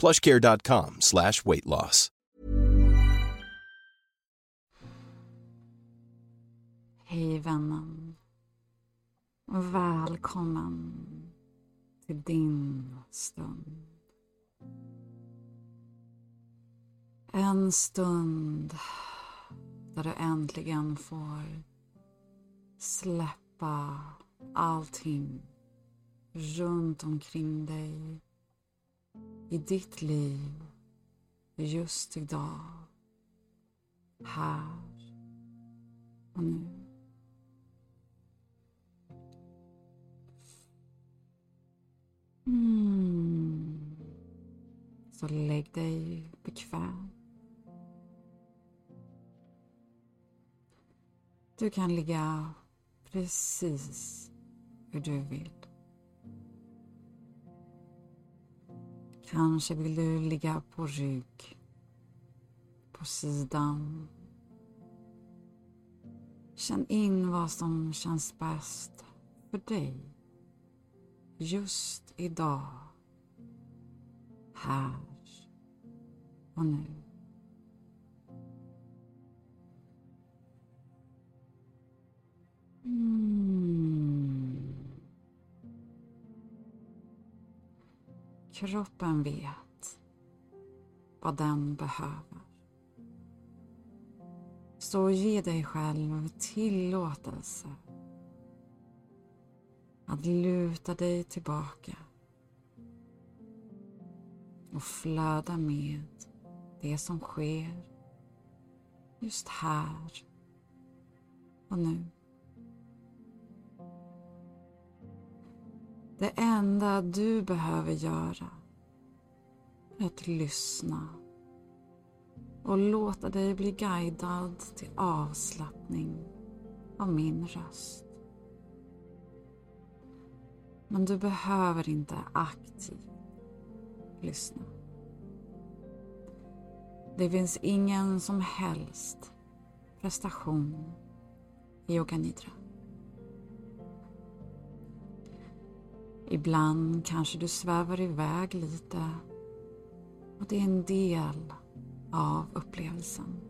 plushcare.com slash weight loss. Hej vännen. Välkommen till din stund. En stund där du äntligen får släppa allting runt omkring dig i ditt liv just idag. Här och nu. Mm. Så lägg dig bekvämt. Du kan ligga precis hur du vill. Kanske vill du ligga på rygg, på sidan. Känn in vad som känns bäst för dig just idag, här och nu. Mm. Kroppen vet vad den behöver. Så ge dig själv tillåtelse att luta dig tillbaka och flöda med det som sker just här och nu. Det enda du behöver göra är att lyssna och låta dig bli guidad till avslappning av min röst. Men du behöver inte aktivt lyssna. Det finns ingen som helst prestation i yoga Ibland kanske du svävar iväg lite och det är en del av upplevelsen.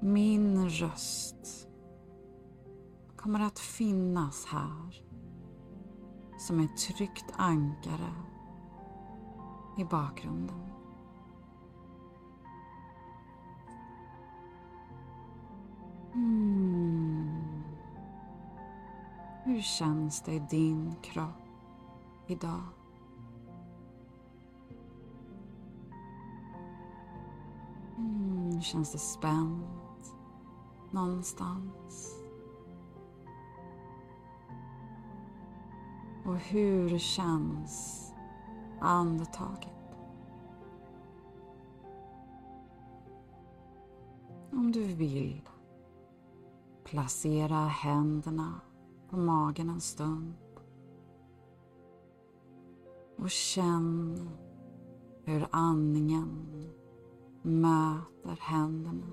Min röst kommer att finnas här som ett tryggt ankare i bakgrunden. Mm. Hur känns det i din kropp idag? Mm, känns det spänt någonstans? Och hur känns andetaget? Om du vill, placera händerna på magen en stund. Och känn Hur andningen möter händerna.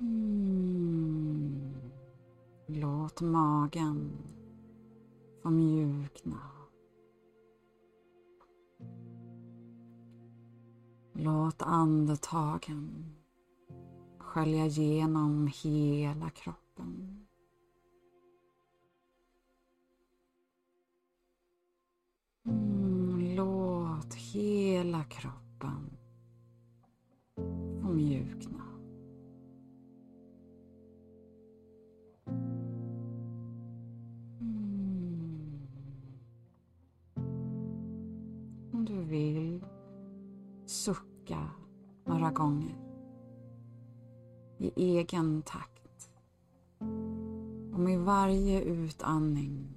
Mm. Låt magen få mjukna. Låt andetagen skölja genom hela kroppen. Mm, låt hela kroppen få mjukna. Mm. Om du vill, sucka några gånger egen takt. Och med varje utandning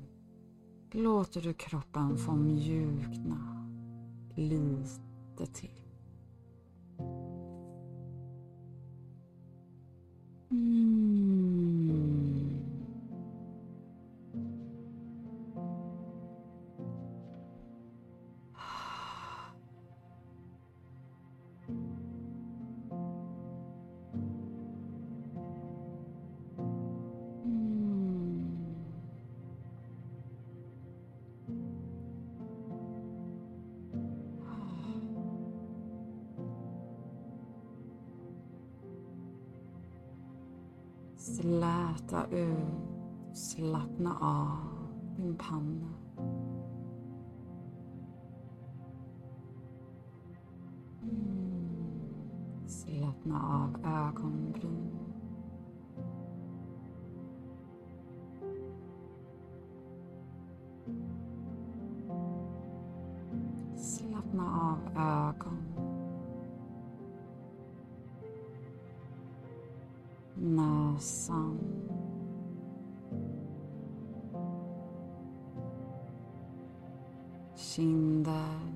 låter du kroppen få mjukna lite till. Släta ut, slappna av din panna. coração. Shinda.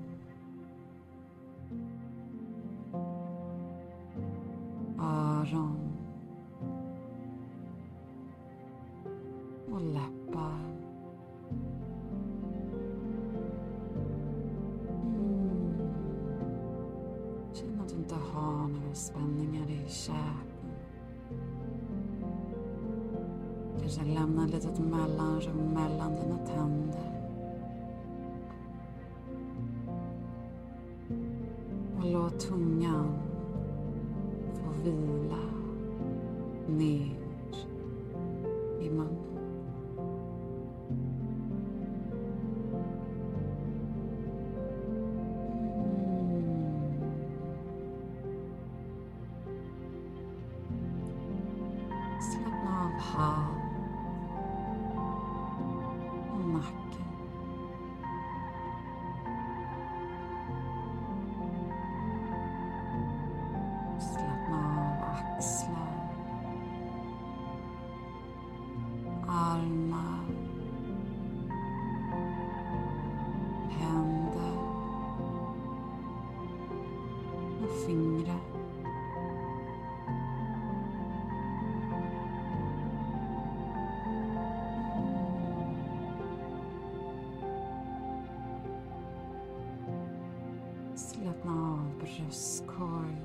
Slappna av bröstkorg.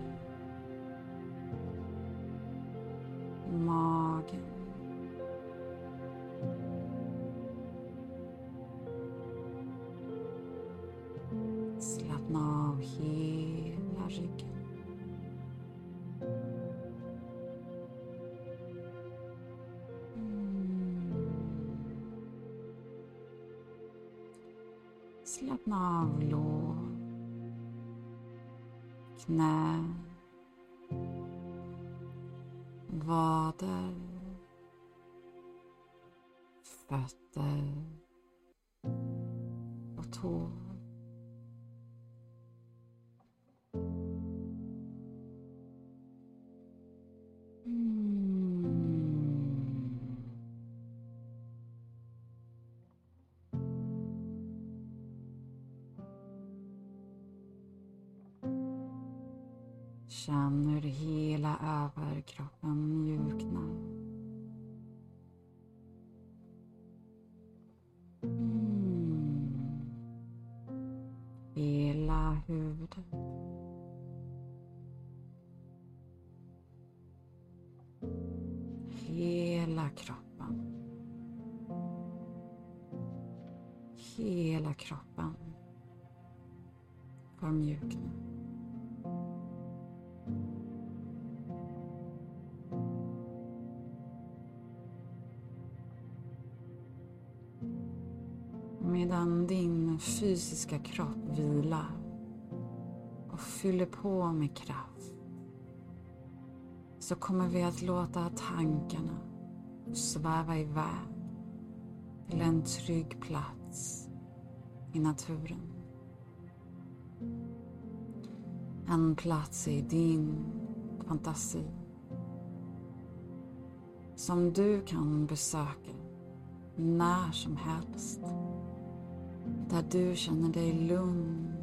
Magen. Slappna av hela ryggen. Mm. Slappna av lår piękne wader w Känn hur hela överkroppen mjuknar. Medan din fysiska kropp vilar och fyller på med kraft så kommer vi att låta tankarna sväva iväg till en trygg plats i naturen. En plats i din fantasi som du kan besöka när som helst. Där du känner dig lugn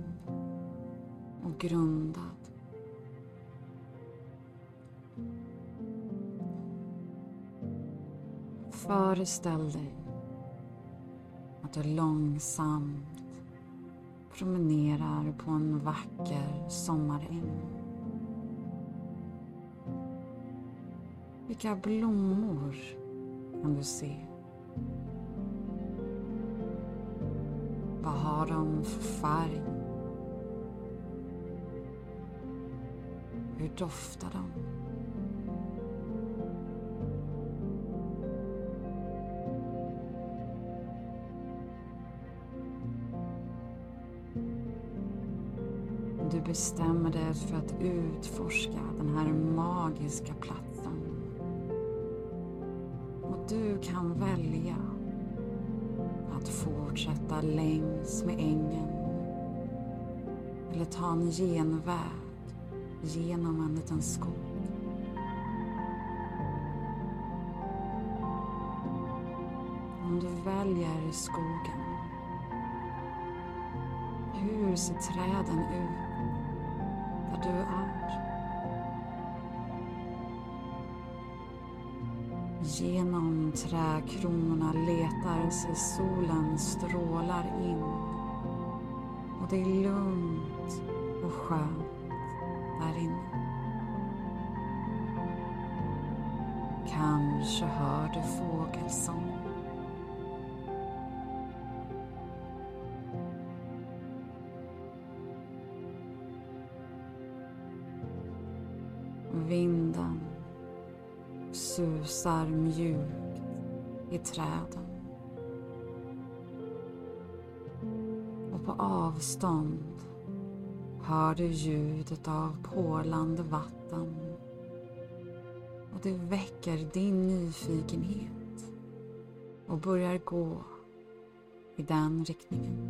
och grundad. Föreställ dig att du långsamt promenerar på en vacker sommaräng. Vilka blommor kan du se? Vad har de för färg? Hur doftar de? Du bestämmer dig för att utforska den här magiska platsen. Och du kan välja att fortsätta längs med ängen eller ta en genväg genom en liten skog. Om du väljer skogen, hur ser träden ut där du är? Genom trädkronorna letar sig solens strålar in och det är lugnt och skönt där inne. Kanske hör du fågelsång. Vinden susar mjukt i träden. Och på avstånd hör du ljudet av porlande vatten och det väcker din nyfikenhet och börjar gå i den riktningen.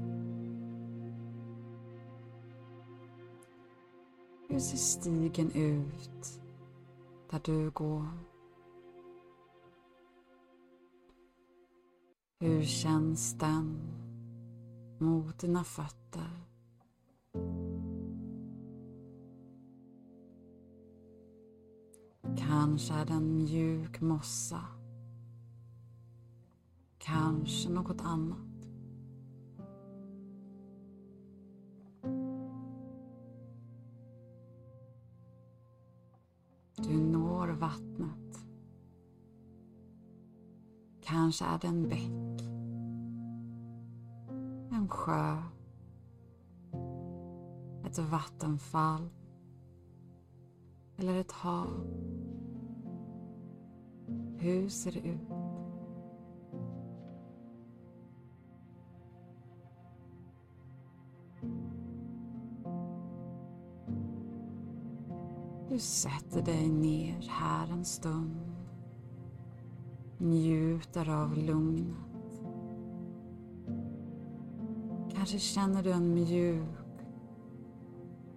Hur ser stigen ut där du går? Hur känns den mot dina fötter? Kanske är den mjuk mossa. Kanske något annat. Du når vattnet. Kanske är det en bäck. En sjö. Ett vattenfall. Eller ett hav. Hur ser det ut? Du sätter dig ner här en stund. Njuter av lugnet. Kanske känner du en mjuk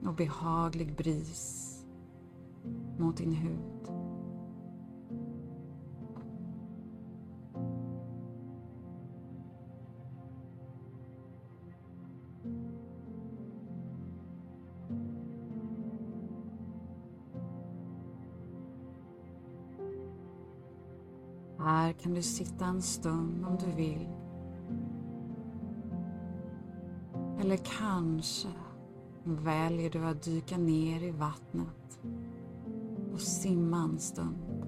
och behaglig bris mot din hud. Här kan du sitta en stund om du vill. Eller kanske väljer du att dyka ner i vattnet och simma en stund.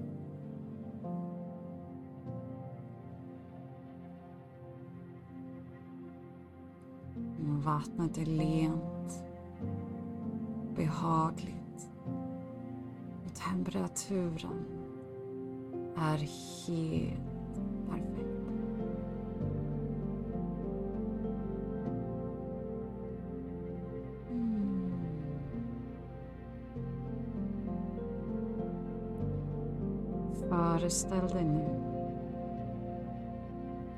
Vattnet är lent, behagligt och temperaturen är helt Föreställ dig nu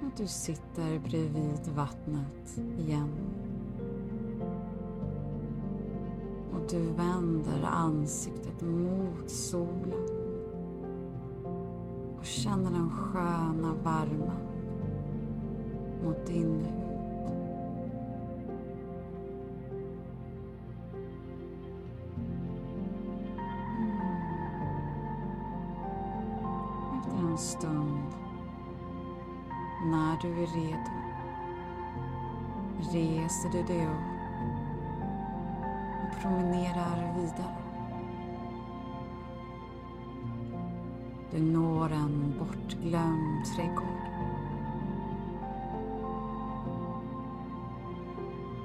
att du sitter bredvid vattnet igen. Och du vänder ansiktet mot solen och känner den sköna värmen mot din hud. En stund, när du är redo, reser du dig upp och promenerar vidare. Du når en bortglömd trädgård.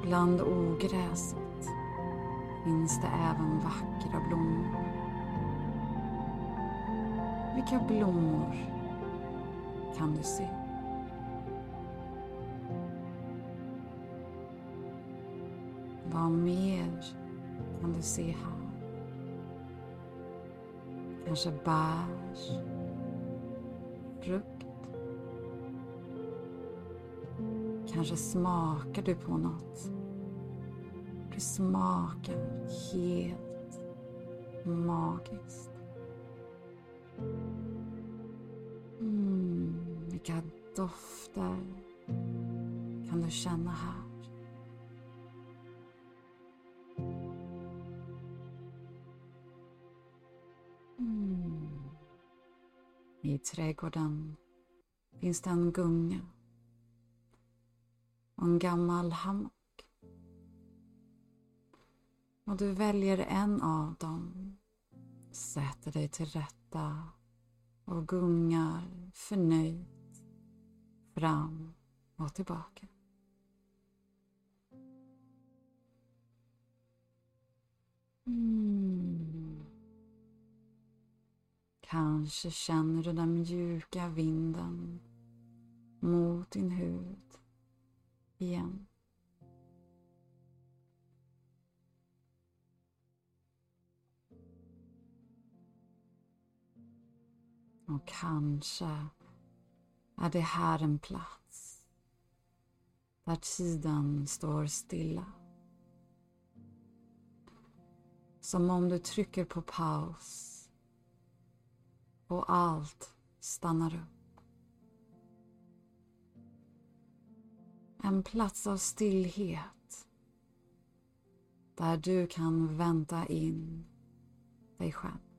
Bland ogräset finns det även vackra blommor. Vilka blommor kan du se? Vad mer kan du se här? Kanske bär, frukt. Kanske smakar du på något. Du smakar helt magiskt. Dofter kan du känna här? Mm. I trädgården finns det en gunga och en gammal hammock. Och du väljer en av dem, sätter dig till rätta och gungar förnöjt fram och tillbaka. Mm. Kanske känner du den mjuka vinden mot din hud igen. Och kanske är det här en plats där tiden står stilla. Som om du trycker på paus och allt stannar upp. En plats av stillhet där du kan vänta in dig själv.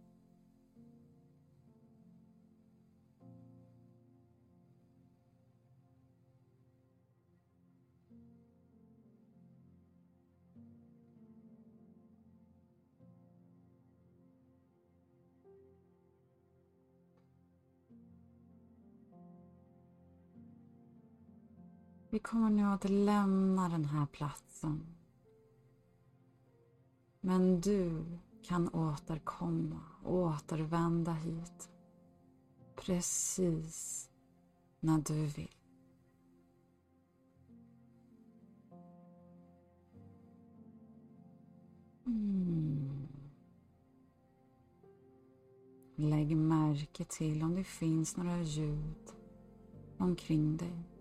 Vi kommer nu att lämna den här platsen. Men du kan återkomma, återvända hit. Precis när du vill. Mm. Lägg märke till om det finns några ljud omkring dig.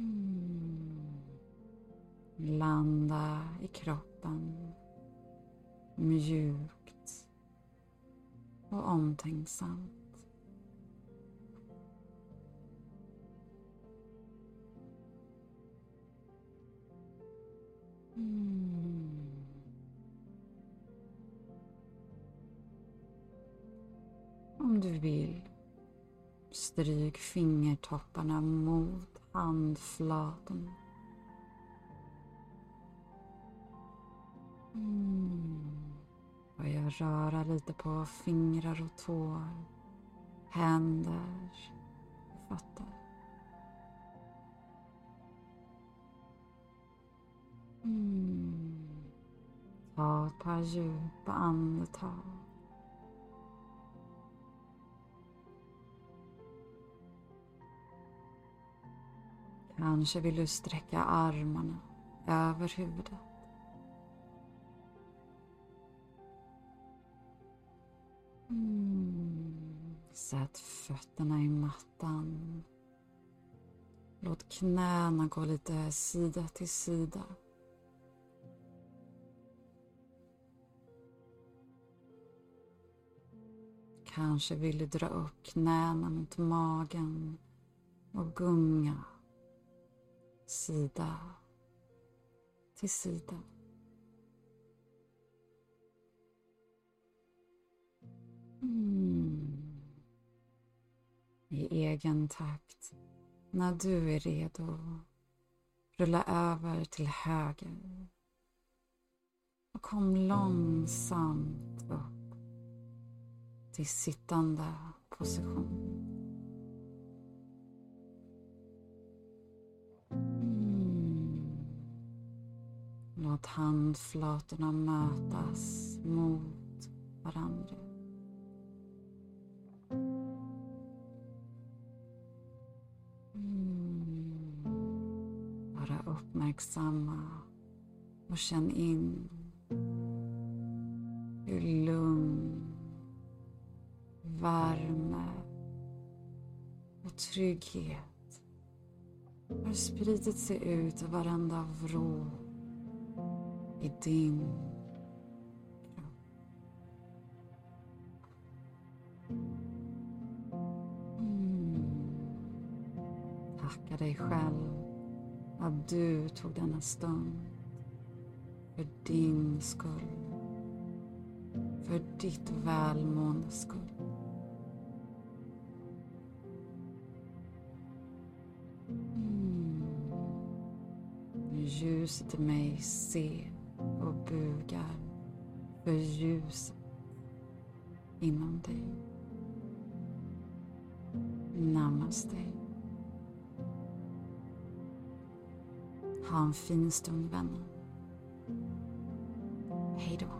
Mm. Landa i kroppen mjukt och omtänksamt. Mm. Om du vill, stryk fingertopparna mot handflatorna. Mm. Börja röra lite på fingrar och tår, händer och fötter. Mm. Ta ett par djupa andetag. Kanske vill du sträcka armarna över huvudet. Mm. Sätt fötterna i mattan. Låt knäna gå lite sida till sida. Kanske vill du dra upp knäna mot magen och gunga sida till sida. Mm. I egen takt. När du är redo, rulla över till höger och kom långsamt upp till sittande position. Låt handflatorna mötas mot varandra. Mm. Bara uppmärksamma och känn in hur lugn, värme och trygghet har spridit sig ut i varenda vrå i din kropp. Mm. Tacka dig själv att du tog denna stund för din skull. För ditt välmåendes skull. Mm. Ljuset i mig ser och bugar för ljus inom dig. Namaste. Ha en fin stund vännen. Hej då.